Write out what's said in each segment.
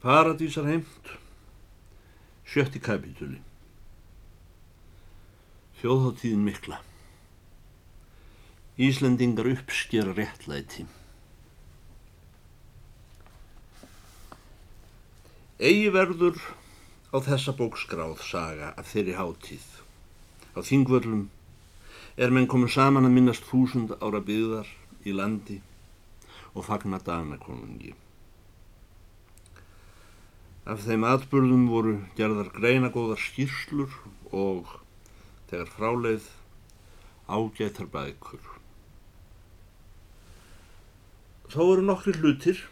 Paradísar heimt, sjötti kapitúli. Þjóðháttíðin mikla. Íslendingar uppskjara réttlæti. Egi verður á þessa bókskráð saga af þeirri háttíð. Á þingvörlum er menn komið saman að minnast þúsund ára byggðar í landi og fagna danakonungi. Af þeim atbyrðum voru gerðar greinagóðar skýrslur og þegar fráleið ágættar bækur. Þó eru nokkri hlutir,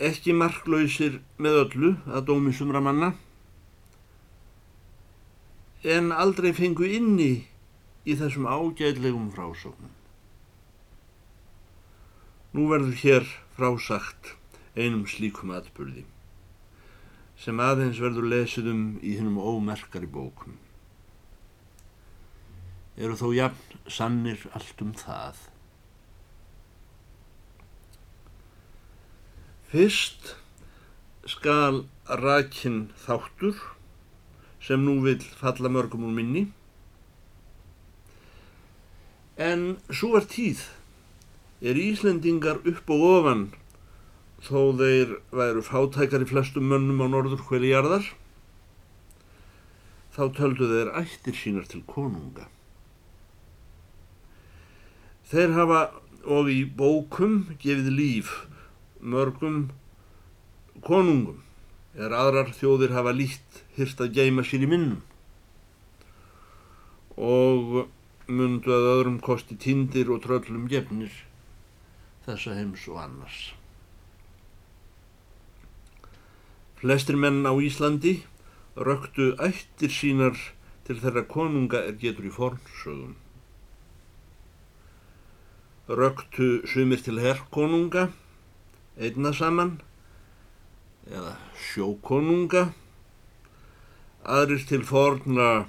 ekki marklausir með öllu að dómi sumra manna, en aldrei fengu inni í þessum ágætlegum frásóknum. Nú verður hér frásagt einum slíkum atbyrði sem aðeins verður lesið um í hennum ómerkari bókum. Eru þó jafn sannir allt um það. Fyrst skal rakinn þáttur sem nú vil falla mörgum úr minni en svo er tíð er Íslendingar upp og ofan þó þeir væru fátækari flestum mönnum á norður hveli jarðar þá töldu þeir ættir sínar til konunga. Þeir hafa og í bókum gefið líf mörgum konungum er aðrar þjóðir hafa lít hýrt að geima sér í minnum og mundu að öðrum kosti tindir og tröllum gefnir þessa heims og annars. Flestir menn á Íslandi röktu ættir sínar til þeirra konunga er getur í fornsögum. Röktu sumir til herrkonunga, einna saman, eða sjókonunga, aðrir til forna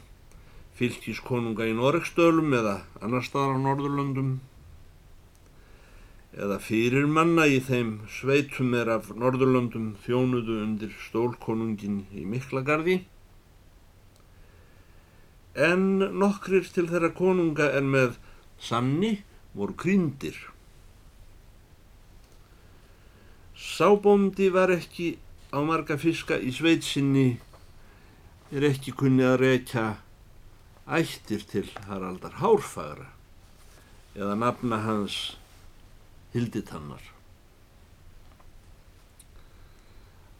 fylgiskonunga í Noregsdölum eða annar staðar á Norðurlöndum, eða fyrir manna í þeim sveitum er af Norðurlöndum þjónuðu undir stólkonungin í Miklagarði en nokkrir til þeirra konunga en með sanni voru kryndir. Sábóndi var ekki á marga fiska í sveitsinni er ekki kunni að reykja ættir til Haraldar Hárfagra eða nafna hans hilditannar.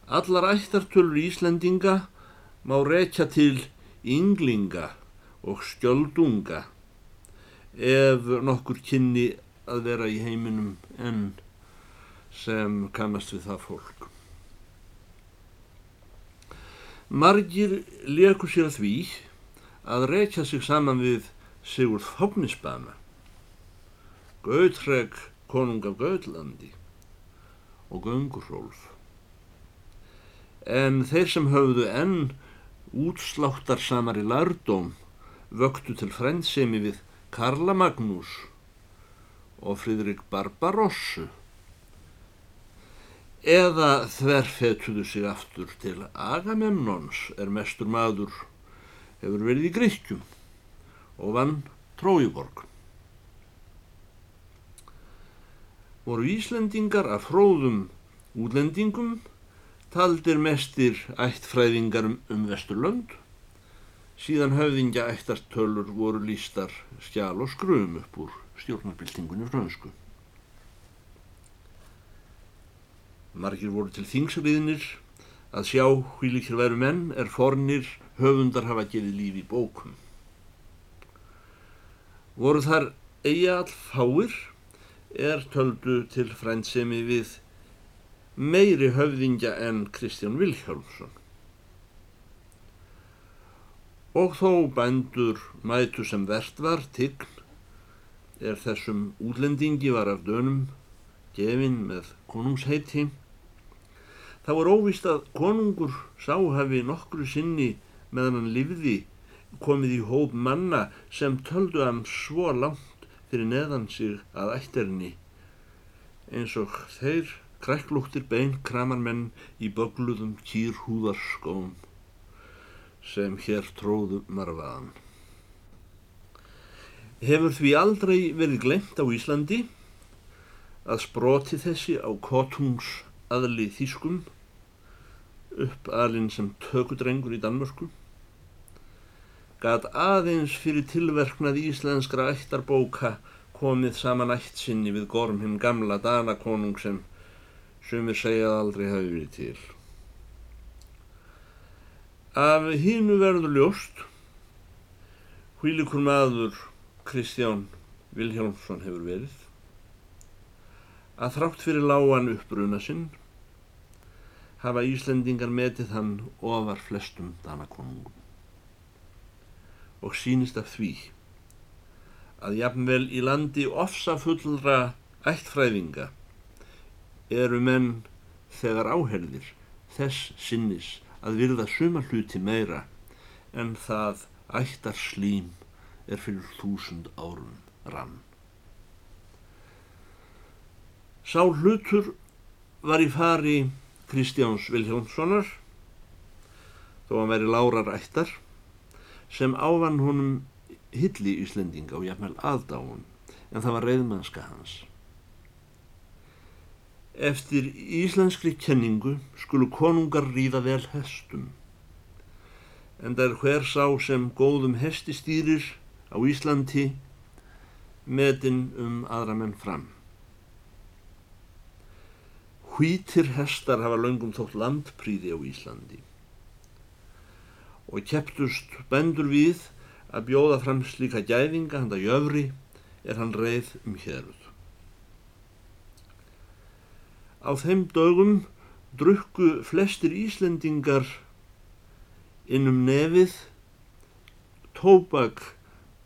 Allar ættartölur Íslendinga má rekja til ynglinga og skjöldunga ef nokkur kynni að vera í heiminum enn sem kannast við það fólk. Margir leku sér að því að rekja sig saman við Sigurð Fáknisbana, Gautreg konung af Gauðlandi og Göngurólf. En þeir sem höfðu enn útsláttar samar í lardóm vöktu til frændsemi við Karla Magnús og Fridrik Barbarossu eða þverfetuðu sig aftur til Agamemnons er mestur maður hefur verið í Gríkjum og vann Trójuborg. Voru Íslendingar af fróðum útlendingum taldir mestir ættfræðingar um, Vesturlönd síðan höfðingja ættartölur voru lístar skjál og skrum upp úr stjórnarbyltingunni frönsku. Margir voru til þingsriðinir að sjá hvílikir veru menn er fornir höfundar hafa gefið lífi í bókum. Voru þar eiga all fáir er töldu til frændsemi við meiri höfðingja en Kristján Vilhjálmsson. Og þó bændur mætu sem verðt var tign er þessum útlendingi var af dönum gefin með konungsheiti. Það voru óvist að konungur sá hafi nokkru sinni meðan hann livði komið í hóp manna sem töldu hann svo langt fyrir neðan sig að ætterni eins og þeir kræklúttir bein kramar menn í bögluðum kýrhúðarskóm sem hér tróðu marfaðan. Hefur því aldrei verið glemt á Íslandi að sproti þessi á kotungs aðli þýskum upp alinn sem tökudrengur í Danmörku gat aðeins fyrir tilverknað íslenskra ættarbóka komið saman ætt sinni við gorm hinn gamla Danakonung sem sumir segjað aldrei hafi verið til. Af hínu verður ljóst hvílikur maður Kristján Vilhjálmsson hefur verið að þrátt fyrir lágan uppbruna sinn hafa Íslendingar metið hann ofar flestum danakonungum og sínist af því að jafnvel í landi ofsafullra ættfræðinga eru menn þegar áherðir þess sinnis að virða suma hluti meira en það ættar slím er fyrir þúsund árum rann. Sá hlutur var í fari Kristjáns Viljónssonar þó að veri lárar ættar sem ávann honum hilli Íslendinga og jafnvel aðdáun en það var reyðmannska hans. Eftir íslenskri kenningu skulu konungar ríða vel hestum. En það er hver sá sem góðum hesti stýrir á Íslandi metin um aðra menn fram. Hvítir hestar hafa löngum þótt landpríði á Íslandi og kepptust bendur við að bjóða fram slíka gæðinga handa jöfri er hann reið um hérud. Á þeim dögum drukku flestir Íslendingar innum nefið tóbak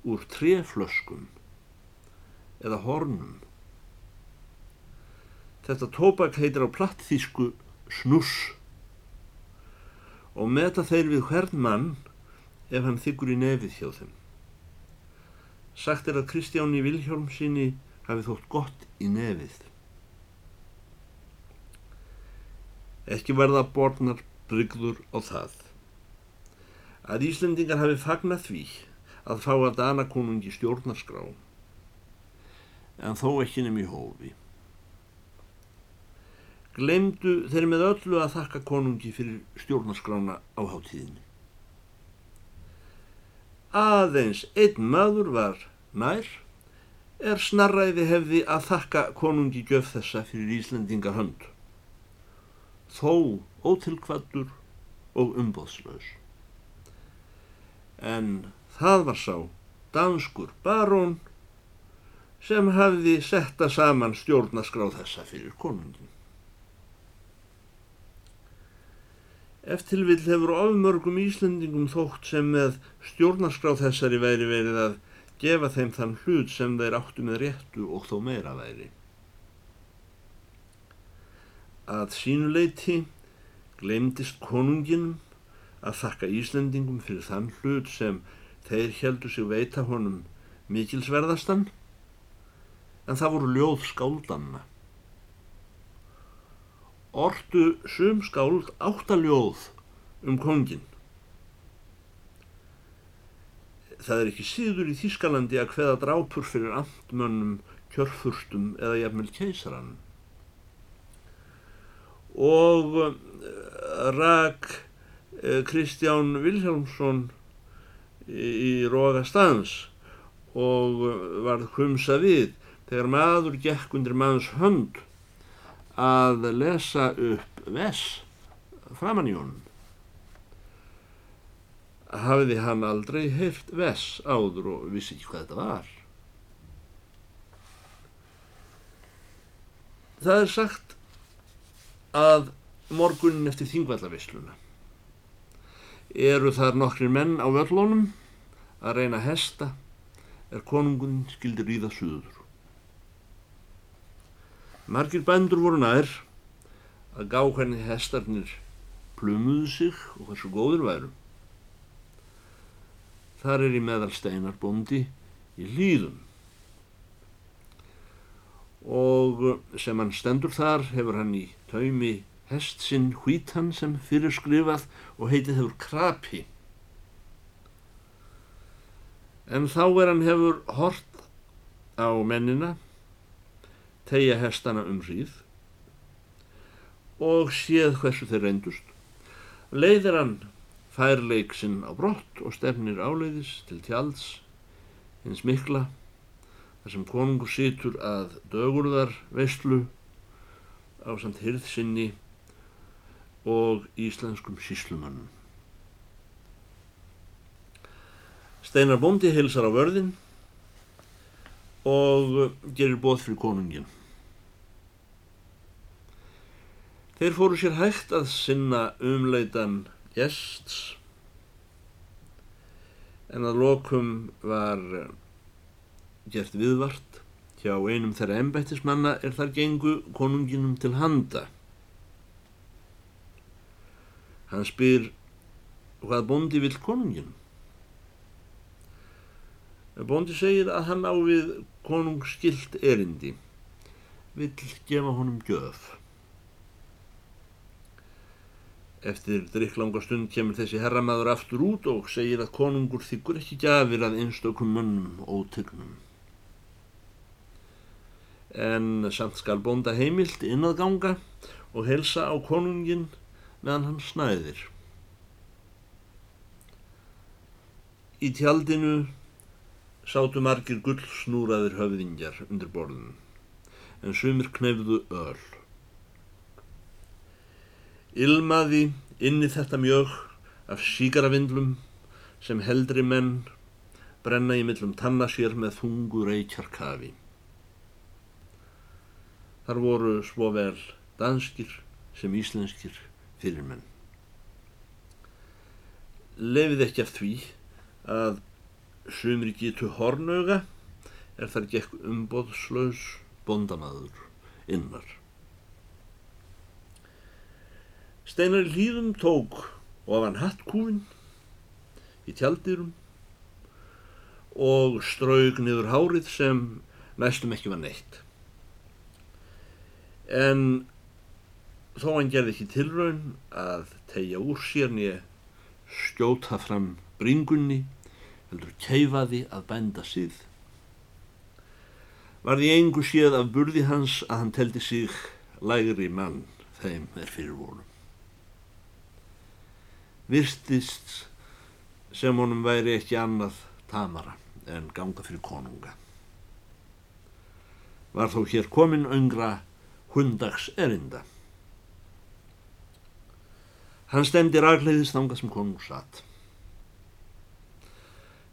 úr treflöskum eða hornum. Þetta tóbak heitir á plattþísku snuss og meta þeir við hvern mann ef hann þykkur í nefið hjá þeim. Sagt er að Kristjáni Vilhjálm sinni hafi þótt gott í nefið. Ekki verða borðnar brygður á það. Að Íslendingar hafi fagnat því að fá að Danakonungi stjórnarskrá, en þó ekki nefn í hófi. Glemdu þeir með öllu að þakka konungi fyrir stjórnarskrána á hátíðinni. Aðeins einn maður var nær, er snarræði hefði að þakka konungi göf þessa fyrir Íslendingar hönd þó ótilkvaddur og umbóðslaus. En það var sá danskur barón sem hafði setta saman stjórnaskráð þessa fyrir konungin. Eftirvill hefur ofmörgum Íslendingum þótt sem með stjórnaskráð þessari væri verið að gefa þeim þann hlut sem þeir áttu með réttu og þó meira væri að sínuleiti glemdist konunginum að þakka Íslendingum fyrir þann hlut sem þeir heldu sig veita honum mikilsverðastan en það voru ljóð skáldanna. Ordu sum skáld áttaljóð um kongin. Það er ekki síður í Þískalandi að hveða drápur fyrir amtmönnum, kjörfurstum eða jafnvel keisarann og eh, rak eh, Kristján Vilhelmsson í Rógastans og varð humsa við þegar maður gekk undir manns hönd að lesa upp ves framann í honum. Hafiði hann aldrei heilt ves áður og vissi ekki hvað þetta var. Það er sagt að morgunin eftir þingvallavisluna eru þar nokkrir menn á völlónum að reyna hesta er konungun skildir í það suður. Margir bændur voru nær að gá hvernig hestarnir plumuðu sig og hversu góður væru. Þar er í meðal steinar bondi í hlýðum og sem hann stendur þar hefur hann í taumi hest sinn hvítan sem fyrir skrifað og heitið hefur krapi. En þá er hann hefur hort á mennina, tegja hestana um hríð og séð hversu þeir reyndust. Leiðir hann færleik sinn á brott og stefnir áleiðis til tjalds hins mikla þar sem konungur situr að dögurðar veistlu á samt hyrðsynni og íslenskum síslumannum. Steinar Bóndi hilsar á vörðin og gerir bóð fyrir konungin. Þeir fóru sér hægt að sinna umleitan gests en að lokum var gert viðvart hjá einum þeirra embættismanna er þar gengu konunginum til handa Hann spyr hvað bondi vill konungin. Bondi segir að hann á við konungskilt erindi, vill gefa honum gjöf. Eftir drikklanga stund kemur þessi herramaður aftur út og segir að konungur þykkur ekki gafir að einstökum munnum ótygnum. En samt skal bonda heimilt inn að ganga og helsa á konungin meðan hann snæðir. Í tjaldinu sátu margir gullsnúraðir höfðingjar undir borðin, en sumir knefðu öll. Ilmaði inni þetta mjög af síkaravindlum sem heldri menn brenna í millum tanna sér með þungu reykjarkafi. Þar voru svo vel danskir sem íslenskir fyrirmenn. Lefið ekki af því að sumri getu hornauga er þar gekk umbóðslaus bondamaður innar. Steinar hlýðum tók ofan hattkúfin í tjaldirum og straug niður hárið sem næstum ekki var neitt. En þó hann gerði ekki tilraun að tegja úr sér nýja skjóta fram bringunni heldur keifaði að bænda síð. Var því engu séð af burði hans að hann teldi sig lægri mann þeim er fyrir vorum. Virtist sem honum væri ekki annað tamara en ganga fyrir konunga. Var þó hér komin öngra hundags erinda. Hann stemdi ragleiðist þangað sem konung satt.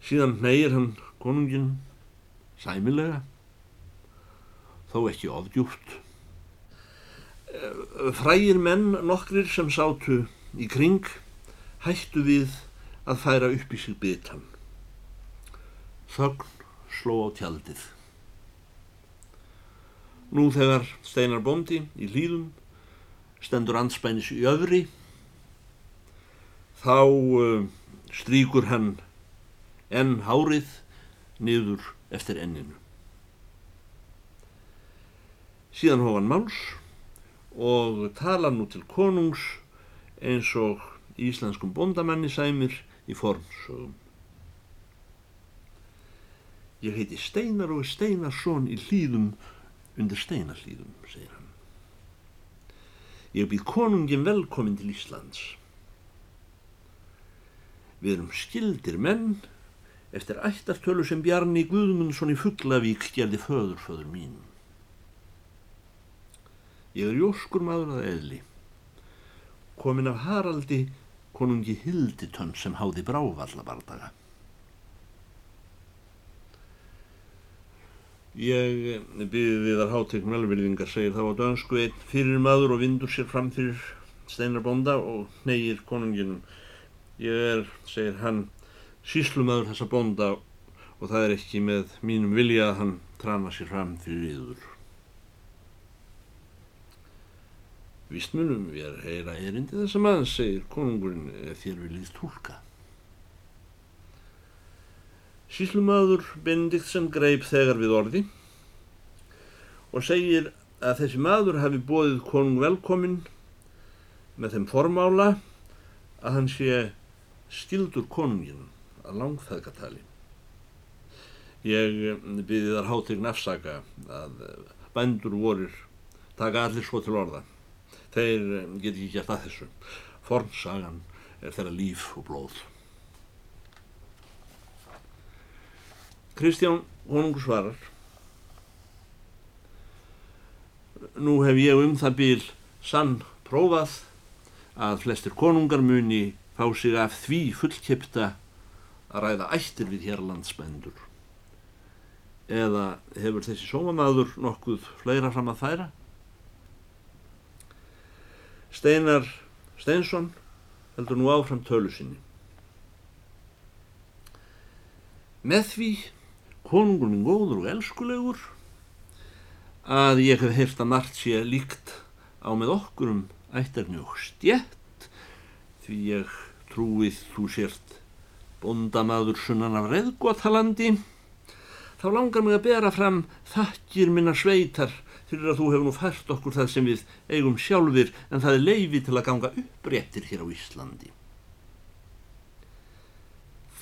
Síðan neyir hann konungin sæmilega, þó ekki ofdjúft. Frægir menn nokkrir sem sátu í kring hættu við að færa upp í sig bitan. Þögn sló á tjaldið. Nú þegar Steinar Bondi í hlýðum stendur anspænis í öfri þá uh, stríkur hann enn hárið niður eftir enninu. Síðan hóf hann máls og tala nú til konungs eins og íslenskum bondamanni sæmir í formsögum. Ég heiti Steinar og Steinarsson í hlýðum undir Steinarhlýðum, segir hann. Ég býð konungin velkomin til Íslands. Við erum skildir menn eftir ættartölu sem Bjarni Guðmundsson í Fugglavík gerði föður föður mín. Ég er jóskur maður að eðli, komin af Haraldi konungi Hilditönn sem háði brávallabardaga. Ég byrði við þar hátekn velverðingar, segir þá á dönsku einn fyrir maður og vindur sér fram fyrir steinarbonda og neyir konunginum Ég er, segir hann, síslumöður þessa bonda og það er ekki með mínum vilja að hann trana sér fram fyrir yður. Vist munum við er heyra erindi þessa mann, segir konungurinn, þér viljið tólka. Síslumöður Benedikt sem greip þegar við orði og segir að þessi maður hafi bóðið konung velkomin með þeim formála að hann sé skildur konungin að langþæðgatali. Ég byrði þar hátegn afsaka að bændur vorir taka allir svo til orða. Þeir get ekki gert að þessu. Fornsagan er þeirra líf og blóð. Kristján Honungur svarar Nú hef ég um það bíl sann prófað að flestir konungar muni fá sig af því fullkipta að ræða ættir við hér landsbændur. Eða hefur þessi sómamaður nokkuð fleira fram að færa? Steinar Steinsson heldur nú áfram tölu sinni. Með því konungur minn góður og elskulegur að ég hef heyrt að margt sé líkt á með okkur um ættarni og stjett því ég trúið þú sért bondamaður sunnan af reðgótalandi þá langar mig að bera fram þakkir minna sveitar fyrir að þú hefur nú fært okkur það sem við eigum sjálfur en það er leifi til að ganga uppréttir hér á Íslandi.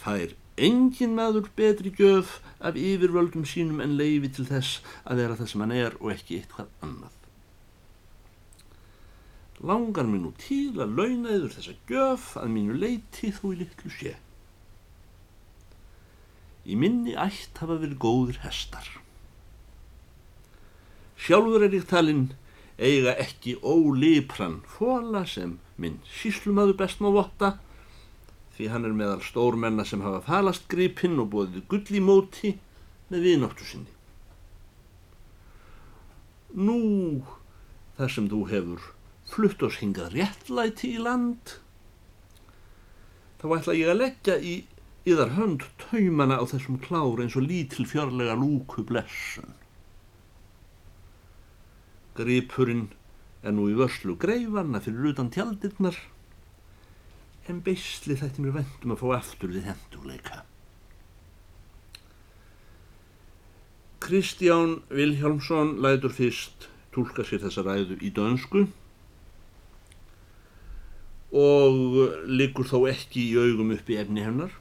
Það er engin maður betri gjöf af yfirvöldum sínum en leifi til þess að vera það sem hann er og ekki eitthvað annað. Langar mér nú til að launa yfir þessa gjöf að mínu leiti þú í litlu sé. Í minni ætt hafa verið góður hestar. Sjálfur er ég talinn eiga ekki ólipran fóla sem minn síslumadur best má votta því hann er meðal stórmenna sem hafa falast gripinn og bóðið gull í móti með viðnáttu sinni. Nú, þar sem þú hefur flutt oss hingað réttlæti í land, þá ætla ég að leggja í yðar hönd taumana á þessum klár eins og lítil fjörlega lúku blessun. Gripurinn er nú í vörslu greifanna fyrir utan tjaldirnar en beisli þætti mér vendum að fá aftur við hendurleika. Kristján Vilhjálmsson lætur fyrst tólka sér þessa ræðu í dönsku og liggur þó ekki í augum upp í efni hennar.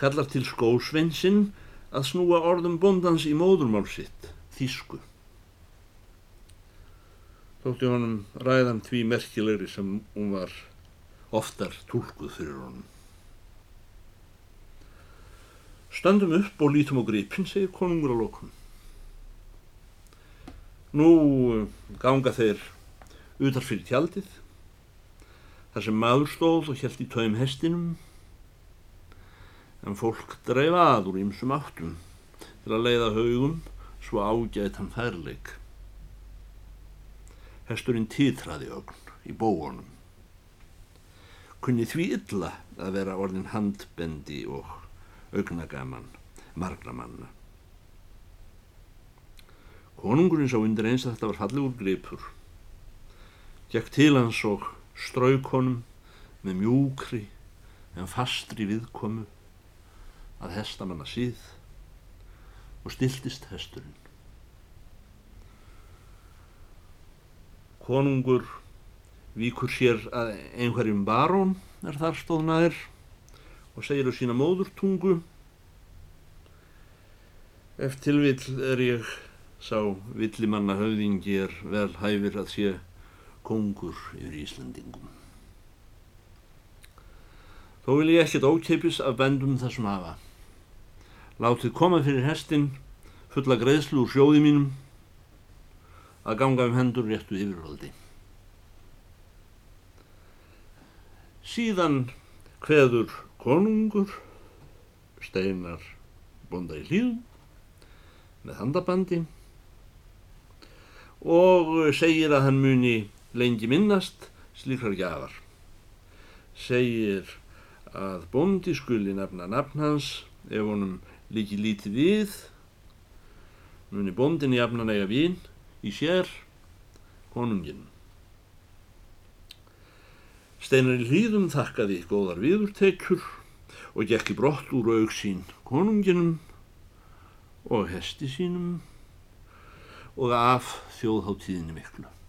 Kallar til skósveinsinn að snúa orðum bondans í móðurmál sitt, þísku. Þótti honum ræðan tví merkilegri sem hún var oftar tólkuð fyrir honum. Standum upp og lítum á gripin, segir konungur á lókun. Nú ganga þeir utar fyrir tjaldið, þar sem maður stóð og hjælt í taum hestinum, en fólk dreifa að úr ýmsum áttum til að leiða haugum svo ágætt hann færleik. Hesturinn títraði ögn í bóunum kunni því illa að vera orðin handbendi og augnagaman margra manna. Konungurinn sá undir eins að þetta var fallegur gripur. Gekk til hans og strauk honum með mjúkri en fastri viðkomu að hestamanna síð og stiltist hesturinn. Konungur víkur sér að einhverjum barón er þar stóðnaðir og segir á sína móðurtungu Eftir tilvill er ég sá villimanna höfðingi er vel hæfir að sé kongur yfir Íslandingum. Þó vil ég ekkert ókeipis af bendum þessum hafa. Látið koma fyrir hestin fulla greiðslu úr sjóði mínum að ganga um hendur réttu yfirvaldi. Síðan hveður konungur, steinar bonda í hlýðum með handabandi og segir að hann muni lengi minnast slíkrar gjafar. Segir að bondi skuli nefna nafn hans ef honum líki lítið við, muni bondin í afnan eiga vín í sér konungin. Steinar í hlýðum þakkaði góðar viðurtekjur og gekk í brott úr auksín konunginum og hesti sínum og af þjóðháttíðinni miklu.